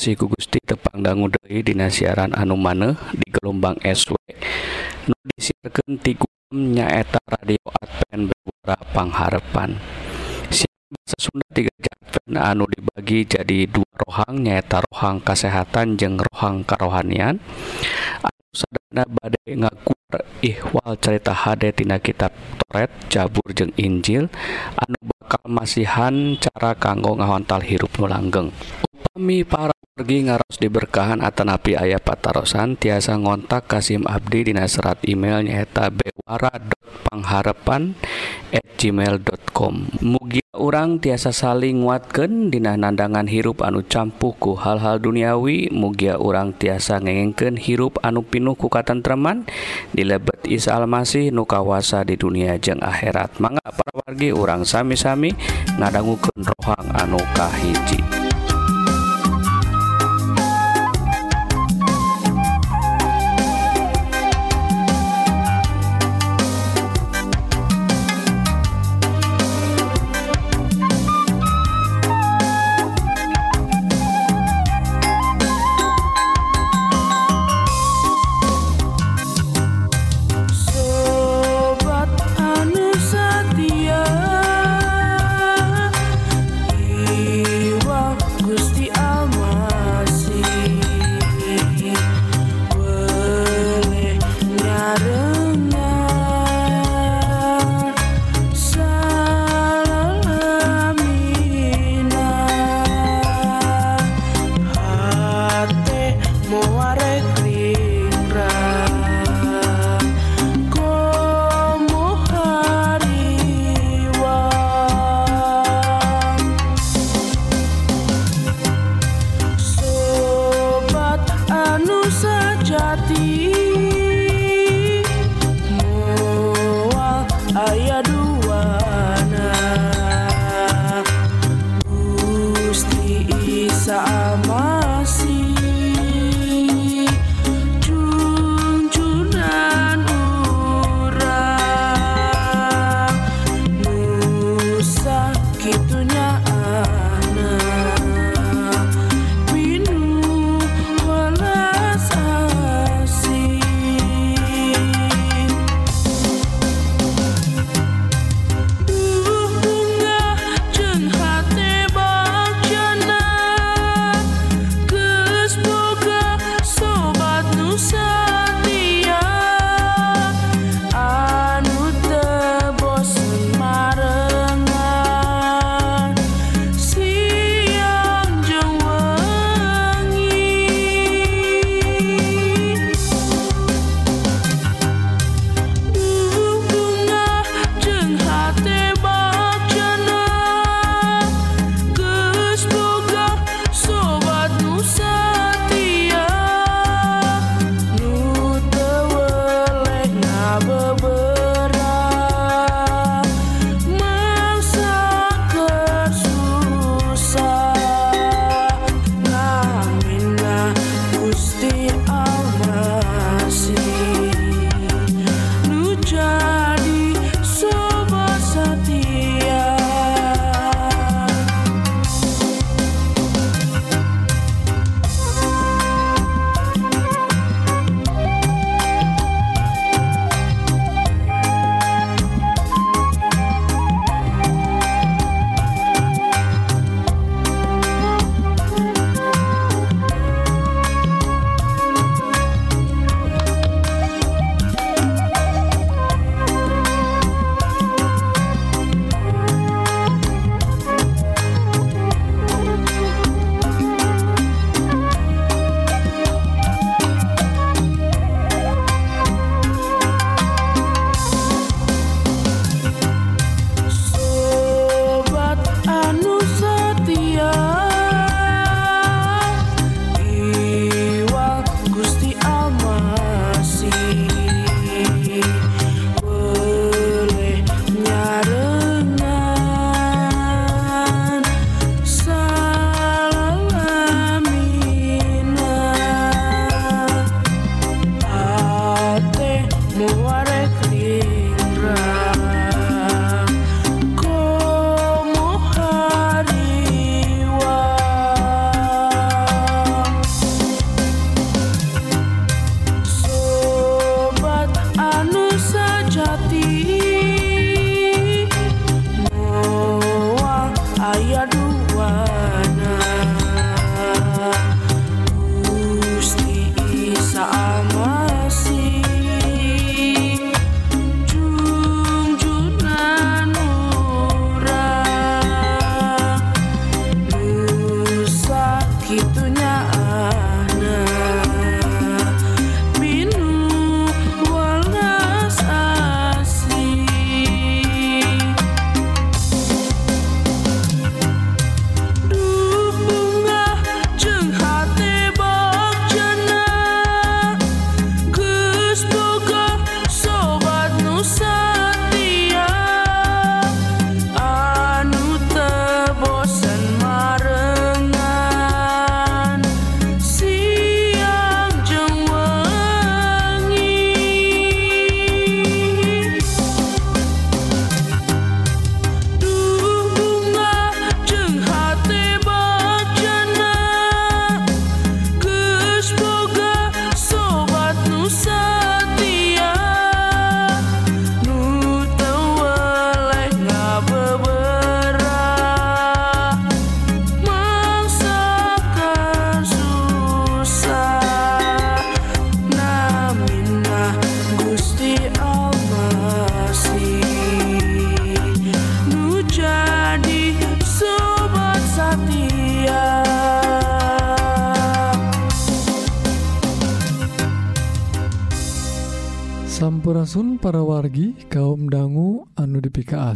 siku Gusti tepangdanggu Dei Dina siaran anu maneh di gelombang SW nu disiarkan ti Gum nyaeta radio Advent Bewara Pangharepan. Siaran bahasa Sunda tiga Advent anu dibagi jadi dua rohang nyaeta rohang kesehatan jeng rohang kerohanian anu sadana badai ngaku ihwal cerita hade tina kitab Toret Jabur jeng Injil. Anu kalmasihan cara kanggo ngahontal hirup nu langgeng. Upami para pergi ngaros diberkahan atanapi ayah patarosan tiasa ngontak Kasim Abdi dina serat email nyaeta bewara.pangharepan at gmail.com mugi orang tiasa saling nguatkeun Dinah nandangan hirup anu campuku hal-hal duniawi mugia orang tiasa ngengken hirup anu pinuh kukatenreman dilebet Isa Almasih nukawasa di dunia jeng akhirat. Manga para wargi orang sami-sami ngadangguken rohang anukahiji someone.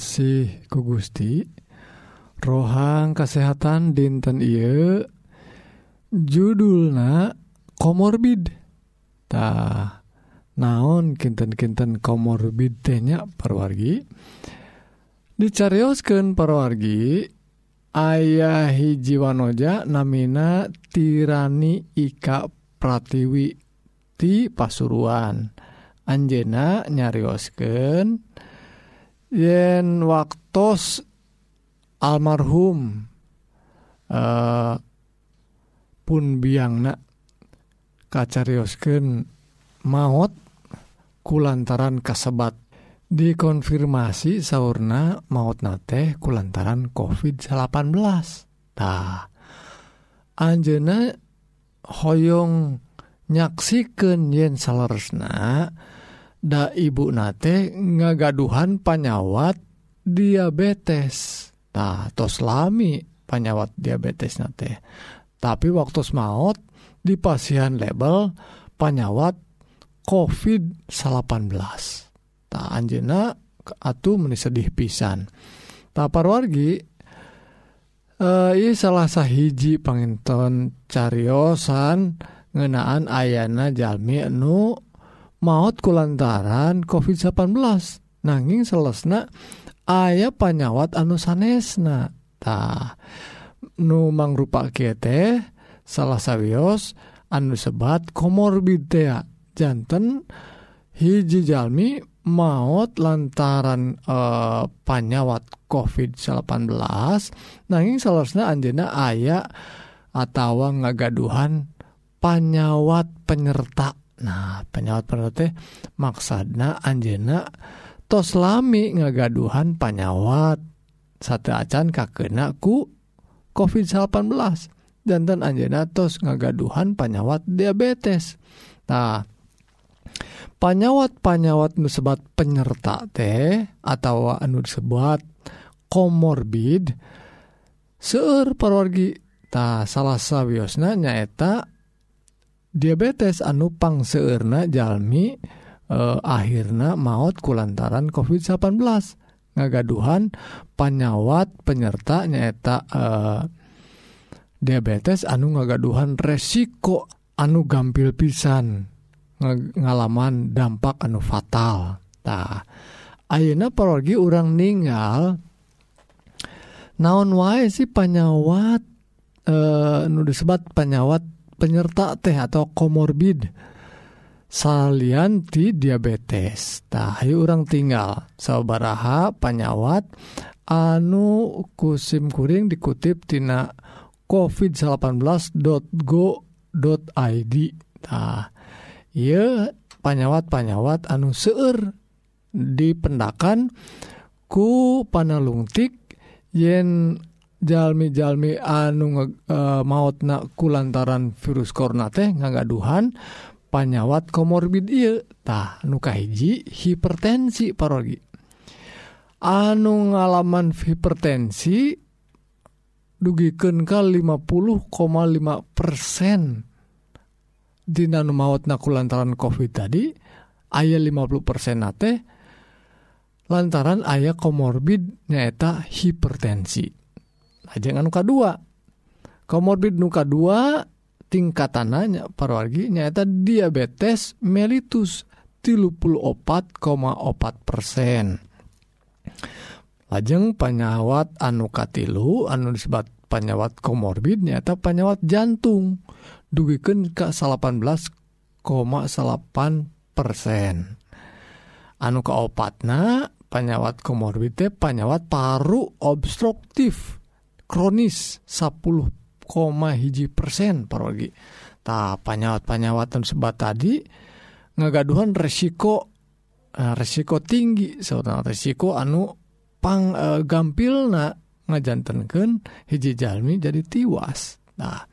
kasih ku Gusti. Rohang kesehatan dinten I judulna komorbidtah naon kinten-kinten komorbidnya perwargi dicariosken perwargi ayah hiji wanoja namina tirani Ika Pratiwi ti Pasuruan. Anjena nyariosken yen waktos almarhum uh, pun biangna kacariosken maut kulantaran kasebat. Dikonfirmasi sauna maut nate kulantaran COVID-18 tah Anjena hoyong nyaksiken yen saleresna nda ibu nate ngagaduhan panyawat diabetestah toslami panyawat diabetes nate. Tapi waktu maut di pasian label panyawat ko 18 tak Anjena atuh menisedih pisan. Tapar wargi eh salah sah hiji penginton cariyosan ngenaan Ayana Jami nu maut kulantaran ko18 nanging selesna aya panyawat anu sanesnatah Nu mangrupa teh salah sawios anu sebat komorbidjannten hijijalmi maut lantaran eh, panyawat ko18 nanging selesna Anjena aya atautawa ngagaduhan panyawat penyerta Nah penyaut berarti maksana Anjena tos lami ngagaduhan panyawat sate acan kakena ku COVID-18 dantan Anjena tos ngagaduhan panyawat diabetes. Nah panyawat-panyawat nusebat penyerta teh atau anu disebat komorbid seur perwargi ta salah sawiosna nyaeta diabetes anupang seerna Jalmi eh, akhirnya maut kulantaran COVID-18 ngagaduhan panyawat penyerta nyaeta eh, diabetes anu ngagaduhan resiko anu gampil pisan ngalaman dampak anu fatal. Tah Ayeuna parogi orang ninggal naon wae sih panyawat eh, nu disebat panyawat penyerta teh atau komorbid. Salianti diabetes. Tahi orang tinggal. Saubaraha panyawat anu kusim kuring dikutip tina covid18.go.id nah ye panyawat panyawat anu seueur dipendakan ku panalungtik yen jalmi-jalmi anu uh, e, maut naku lantaran virus korna teh ngagaduhan panyawat komorbid Itah nukahiji hipertensi parogi. Anu ngalaman hipertensi dugiken ke 50,5 persen Dina maut naku lantaran COVID tadi ayat 50 persen teh lantaran ayah komorbid nyaeta hipertensi. ajengan nuka dua komorbid nuka dua tingkatannya parwargi nyaeta diabetes melitus tilupul opat koma opat persen. Lajeng panyawat anu katilu anu disebat panyawat komorbid nyata panyawat jantung dugiken ke 18,8 persen. Anu keopatna panyawat komorbid teh panyawat paru obstruktif. kronis 10,1 persen parogi tak panyawat-panyawatan sebat tadi ngagaduhan resiko eh, resiko tinggi. Seorang resiko anu pang eh, e, gampil na ngajantenken hiji jalmi jadi tiwas. Nah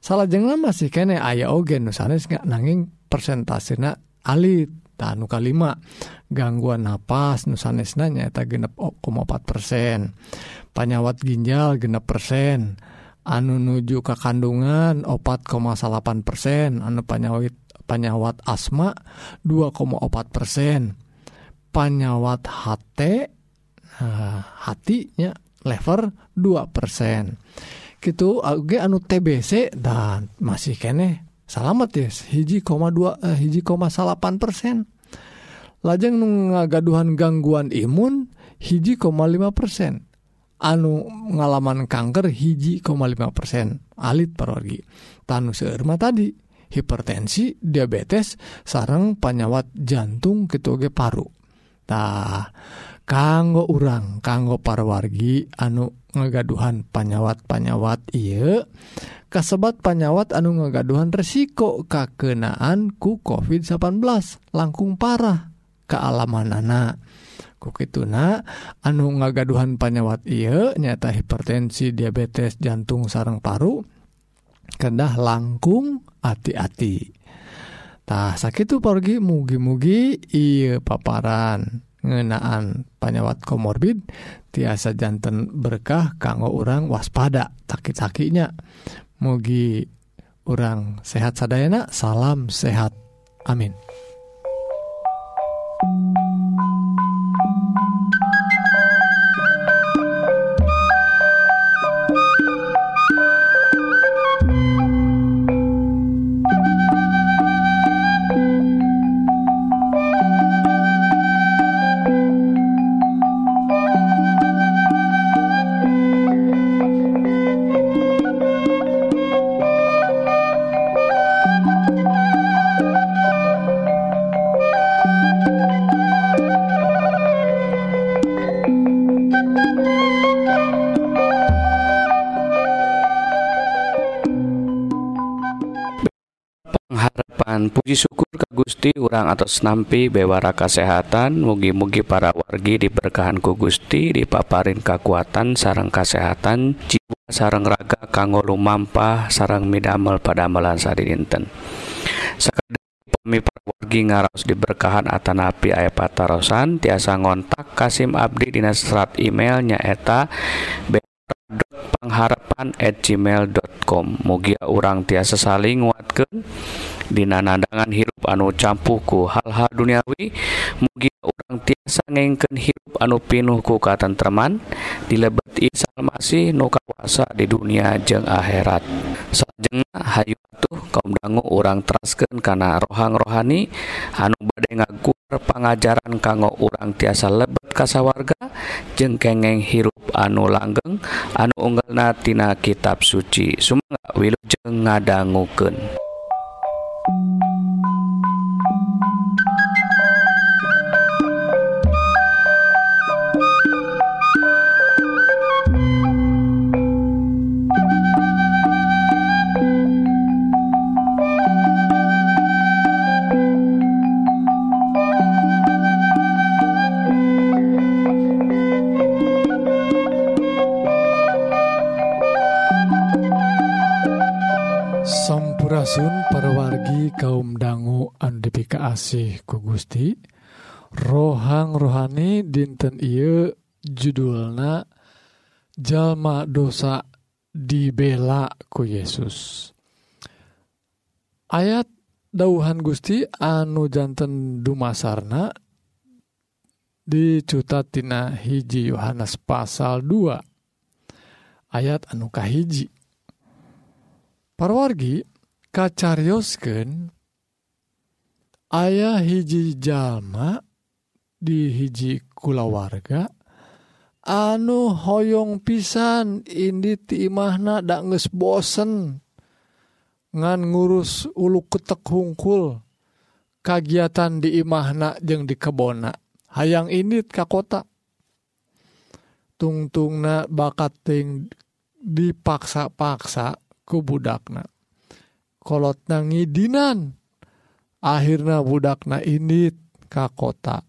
salah jeng masih kene ayah ogen nusanes nggak nanging persentasena alit. Tanu kalima gangguan napas nusanes nanya eta genep 0,4 persen. Panyawat ginjal genep persen. Anu nuju ke kandungan 4,8 persen. Anu panyawit penyawat asma 2,4 persen. Penyawat HT hatinya lever 2 persen. Gitu anu TBC dan masih kene salamet ya hiji koma eh, hiji koma persen. Lajeng ngagaduhan gangguan imun hiji koma persen anu ngalaman kanker hiji 5 persen alit parorgi tanu seurma tadi hipertensi diabetes sarang panyawat jantung ketuge parutah kanggo urang kanggo parwargi anu ngegaduhan panyawat-panyawat Iye kasebat panyawat anu ngegaduhan resiko kakenaan ku covid 18 langkung parah kealaman anak kokituna anu ngagaduhan panyawat Ieu nyata hipertensi diabetes jantung sarang paru kedah langkung hati-hatitah sakit pergi mugi-mugi ieu paparan ngenaan panyawat komorbid tiasa jantan berkah kanggo orang waspada sakit-sakitnya mugi orang sehat sadayana salam sehat. Amin. Gusti urang atas nampi bewara kesehatan mugi-mugi para wargi diberkahan ku Gusti dipaparin kekuatan sarang kesehatan jiwa sarang raga kanggo lumampah sarang midamel pada amalan sadinten. Sekadar pami para wargi ngaraos diberkahan atanapi aya patarosan tiasa ngontak Kasim Abdi dina serat email nyaeta pengharapan at gmail.com mugia urang tiasa saling nguatkan Dina nandangan hirup anu campuhku hal-hal duniawi mugi orang tiasa ngengken hirup anu pinuhku katentreman dilebet Isa Masih nu kawasa di dunia jeung akhirat. Sajengna hayu atuh kaum dangu orang terasken karena rohang rohani anu badai ngaguar pengajaran kanggo orang tiasa lebet kasawarga jeng kengeng hirup anu langgeng anu unggelnatina kitab suci. Sumangga wilujeng ngadangukeun. Abdi kaum dangu and dipika asih ku Gusti. Rohang rohani dinten Ieu judulna jalma dosa dibela ku Yesus. Ayat dauhan Gusti anu jantan dumasarna dicutatina hiji Yohanes pasal 2 ayat anukahiji parwargi kacarioskeun ayah hiji jalma di hiji kulawarga anu hoyong pisan indi timahna da nges bosen ngan ngurus ulu ketek hungkul kagiatan di imahna jeung di kebona. Hayang indit ka kota. Tungtungna bakating dipaksa-paksa ku budakna. kolot nangidinan akhirnya budakna indit ka kota.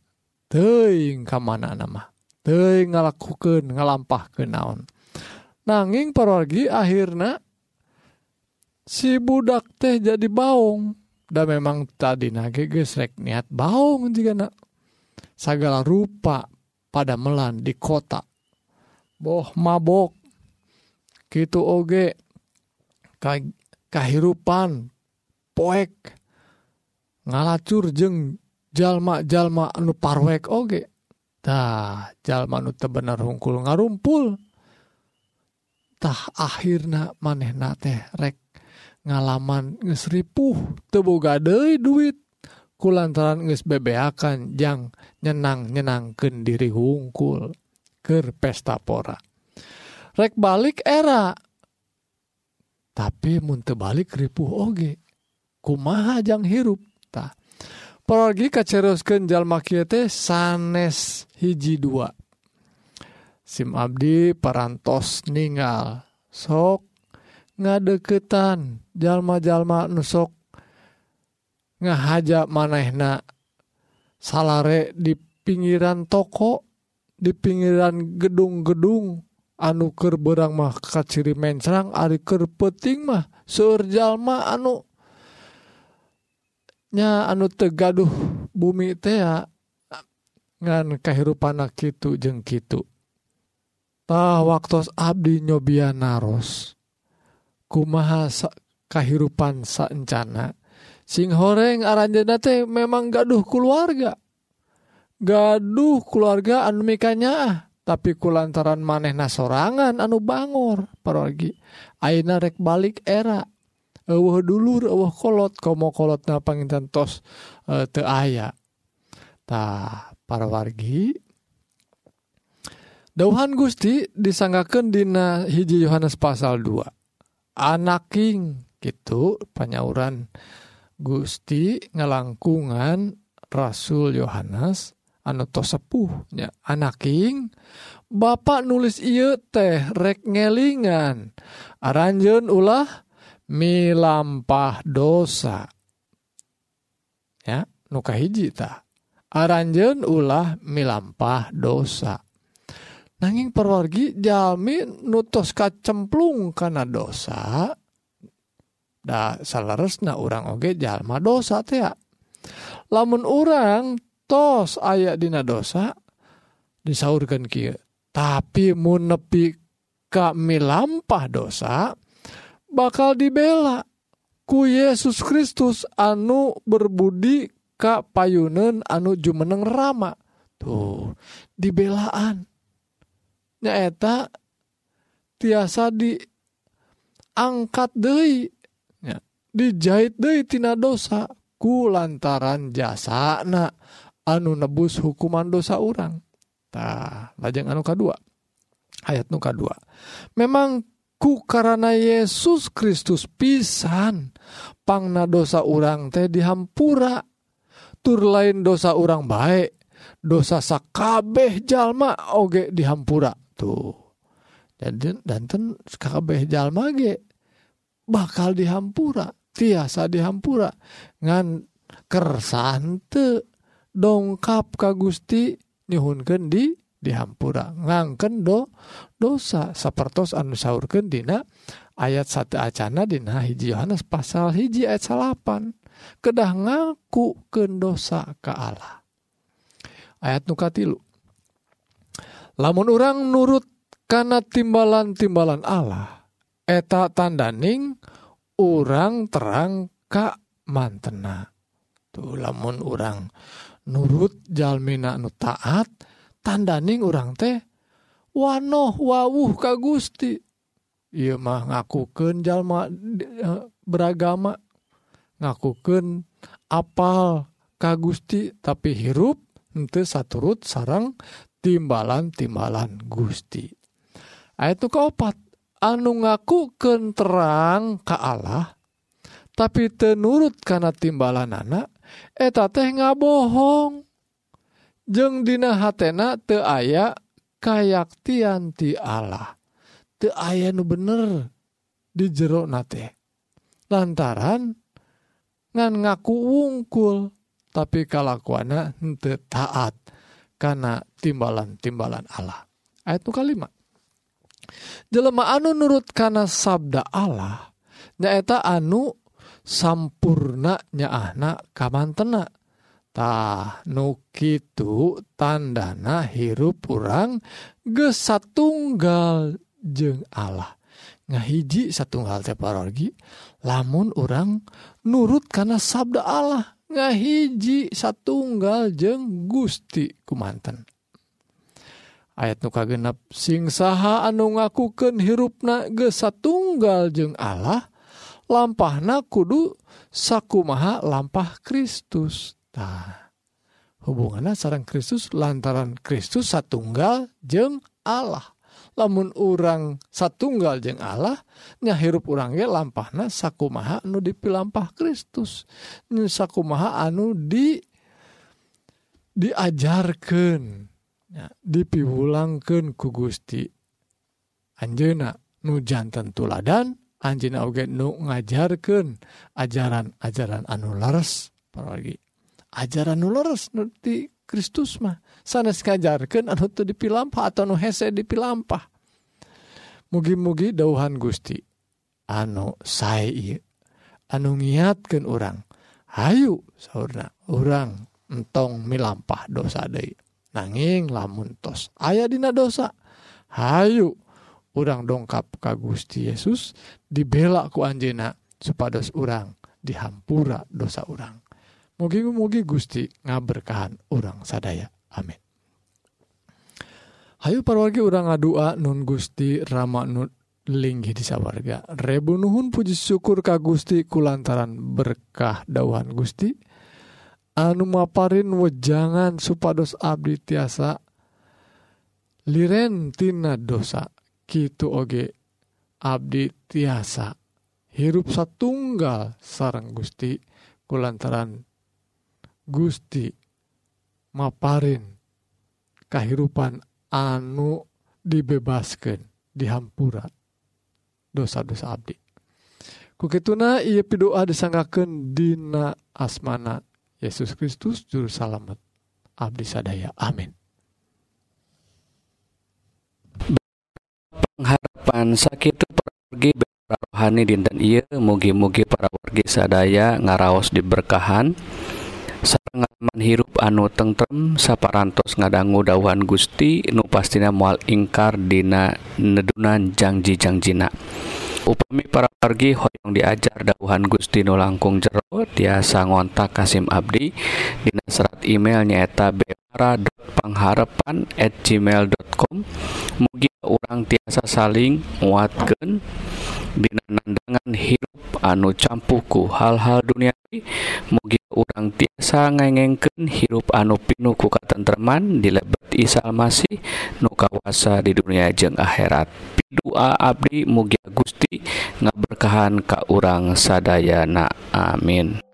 Teing ka mana nama teing ngalakukan ngalampah ke naon. Nanging perorgi akhirnya si budak teh jadi baung da memang tadi nage gesrek niat baung jika nak segala rupa pada melan di kota. Boh mabok. Gitu oge kahirupan poek ngalacur jeng jalma-jalma anu parwek ogetah jalma nu bener hungkul ngarumpultah akhirna manehna teh rek ngalaman ngesripuh teboga deui duit. Kulantaran nges bebeakan jang nyenang nyenangken diri hungkul. Ke pesta pora. Rek balik era. tapi muntebalik ripuh oge. Kumaha jang hirup? Tah pergi kaceroskeun jalma kieu sanes hiji dua. Sim Abdi parantos ningal. Sok ngadeketan jalma-jalma nusok ngahaja manehna. Salare di pinggiran toko di pinggiran gedung-gedung. anuker berang mah kaciri mensrang Ariker peting mah surjallma anu nya anu tegaduh bumi tea ngan ngan anak itu jeng kitutah waktu Abdi nyobia naros kumaha kehirupan sancana sing horeng aranjena teh memang gaduh keluarga. Gaduh keluarga anu mikanya ah tapi ku lantaran manehna sorangan anu bangor. Parogi aina rek balik era. Eueuh dulur eueuh kolot komo kolot na panginten tos e, teu aya. Tah parwargi Dauhan Gusti disanggakan dina hiji Yohanes pasal 2 anaking gitu panyauran Gusti ngelangkungan Rasul Yohanes. anu tos sepuhnya anaking Bapak nulis ieu teh rek ngelingan. Aranjeun ulah milampah dosa. Ya nuka hiji ta. Aranjeun ulah milampah dosa. Nanging perwargi jami nutos kacemplung karena dosa. Da salaresna orang oge jalma dosa teh lamun orang tos aya dina dosa disaurkan ki. Tapi mu nepi kami lampah dosa bakal dibela ku Yesus Kristus anu berbudi Kak payunen anu jumeneng rama. Tuh dibelaan. Nyaeta tiasa diangkat Dei dijahit Dei tina dosa ku lantaran jasa anak anu nebus hukuman dosa orangtah lajeng anu K2 ayat nuka 2 memang ku karena Yesus Kristus pisan pangna dosa urang teh dihampura. Tur lain dosa orang baik dosa sakabeh jalma oge dihampura. Tuh. Dan danten sakabeh jalma ge bakal dihampura tiasa dihampura. Ngan kersante dongkap ka Gusti nyhunken di dihampura. Ngangken do dosa sapertos anu saurkeun dina ayat satu acana dina hiji Yohanes pasal hiji ayat salapan. Kedah ngaku ke dosa ke Allah. Ayat nukatilu lamun orang nurut karena timbalan-timbalan Allah eta tandaning orang terang ka mantena. tuh lamun orang nurut jalmina nu taat tandaning orang teh wanoh wawuh ka Gusti Ieu mah ngakukeun jalma eh, beragama ngakukeun apal ka Gusti tapi hirup henteu saturut sarang timbalan-timbalan Gusti. ayat kaopat anu ngakukeun terang ka Allah tapi tenurut kana timbalan anak eta teh nga bohong jeng dina hatena te aya kayak tianti Allah. Te aya nu bener di jero nate lantaran ngan ngaku wungkul tapi kalakuana henteu taat karena timbalan-timbalan Allah. Ayat nu kalima. Jelema anu nurut karena sabda Allah nyaeta anu sampurnanya anak kamantentah Nukitu tandana hirup urang gesa satunggal jeng Allah. Ngahiji satunggal teparogi lamun orang nurut karena sabda Allah ngahiji satunggal jeng Gusti kumanten. Ayat nuka genep sing saha anu ngakuken hirupna ge satunggal jeng Allah lampahna kudu sakumaha lampah Kristus. Ta hubungan sarang Kristus lantaran Kristus satunggal jeng Allah. Lamun urang satunggal jeng Allah nyahirup urangnya lampahna sakumaha anu dipilampah Kristus. Sakumaha anu di diajarkan ya, dipiwulangkan ku Gusti. Anjena nujantan tuladan anj oge nu ngajarkan ajaran-ajaran anu leres apalagi ajaran nu leres nuti Kristus mah. Sanes ngajarkan anu tuh dipilampah atau nu hese dipilampah. Mugi-mugi dauhan Gusti anu saya anu ngiatkan orang Hayu sauna orang entong milampah dosa deui. Nanging lamun tos aya dina dosa Hayu. orang dongkap ka Gusti Yesus dibela ku Anjena supados orang dihampura dosa orang mugi-mugi Gusti ngaberkahan orang sadaya. Amin. Hayu parwargi orang ngadua nun Gusti Rama nun linggih di sawarga. Rebu nuhun puji syukur ka Gusti kulantaran berkah dauhan Gusti. Anu maparin wejangan supados abdi tiasa. Liren tina dosa. Kitu oge Abdi tiasa. Hirup satunggal sarang Gusti kulantaran Gusti maparin kehidupan anu dibebaskan dihampura dosa-dosa Abdi. Kukituna ia pidoa disanggaken dina asmana Yesus Kristus juru salamet Abdi sadaya. Amin. pengharapan sakit pergi rohani dinten ia mugi-mugi para wargi sadaya ngaraos diberkahan. Sangaman hirup anu tentrem saparantos ngadanggu dawan Gusti nu pastina mual ingkar dina nedunan janji-jangjina upami para wargi hoyong diajar dauhan Gusti nu langkung jero tiasa ngontak Kasim Abdi dina serat email nyaeta bpara.pangharapan at gmail.com mugi orang tiasa saling nguatkeun dina nandangan hirup anu campuku hal-hal duniawi. Mugi orang tiasa ngengengken hirup anu pinu ku katentreman di lebet Isa Almasih nu kawasa di dunia jeng akhirat. Doa Abdi mugia Gusti ngaberkahan ka urang sadayana. Amin.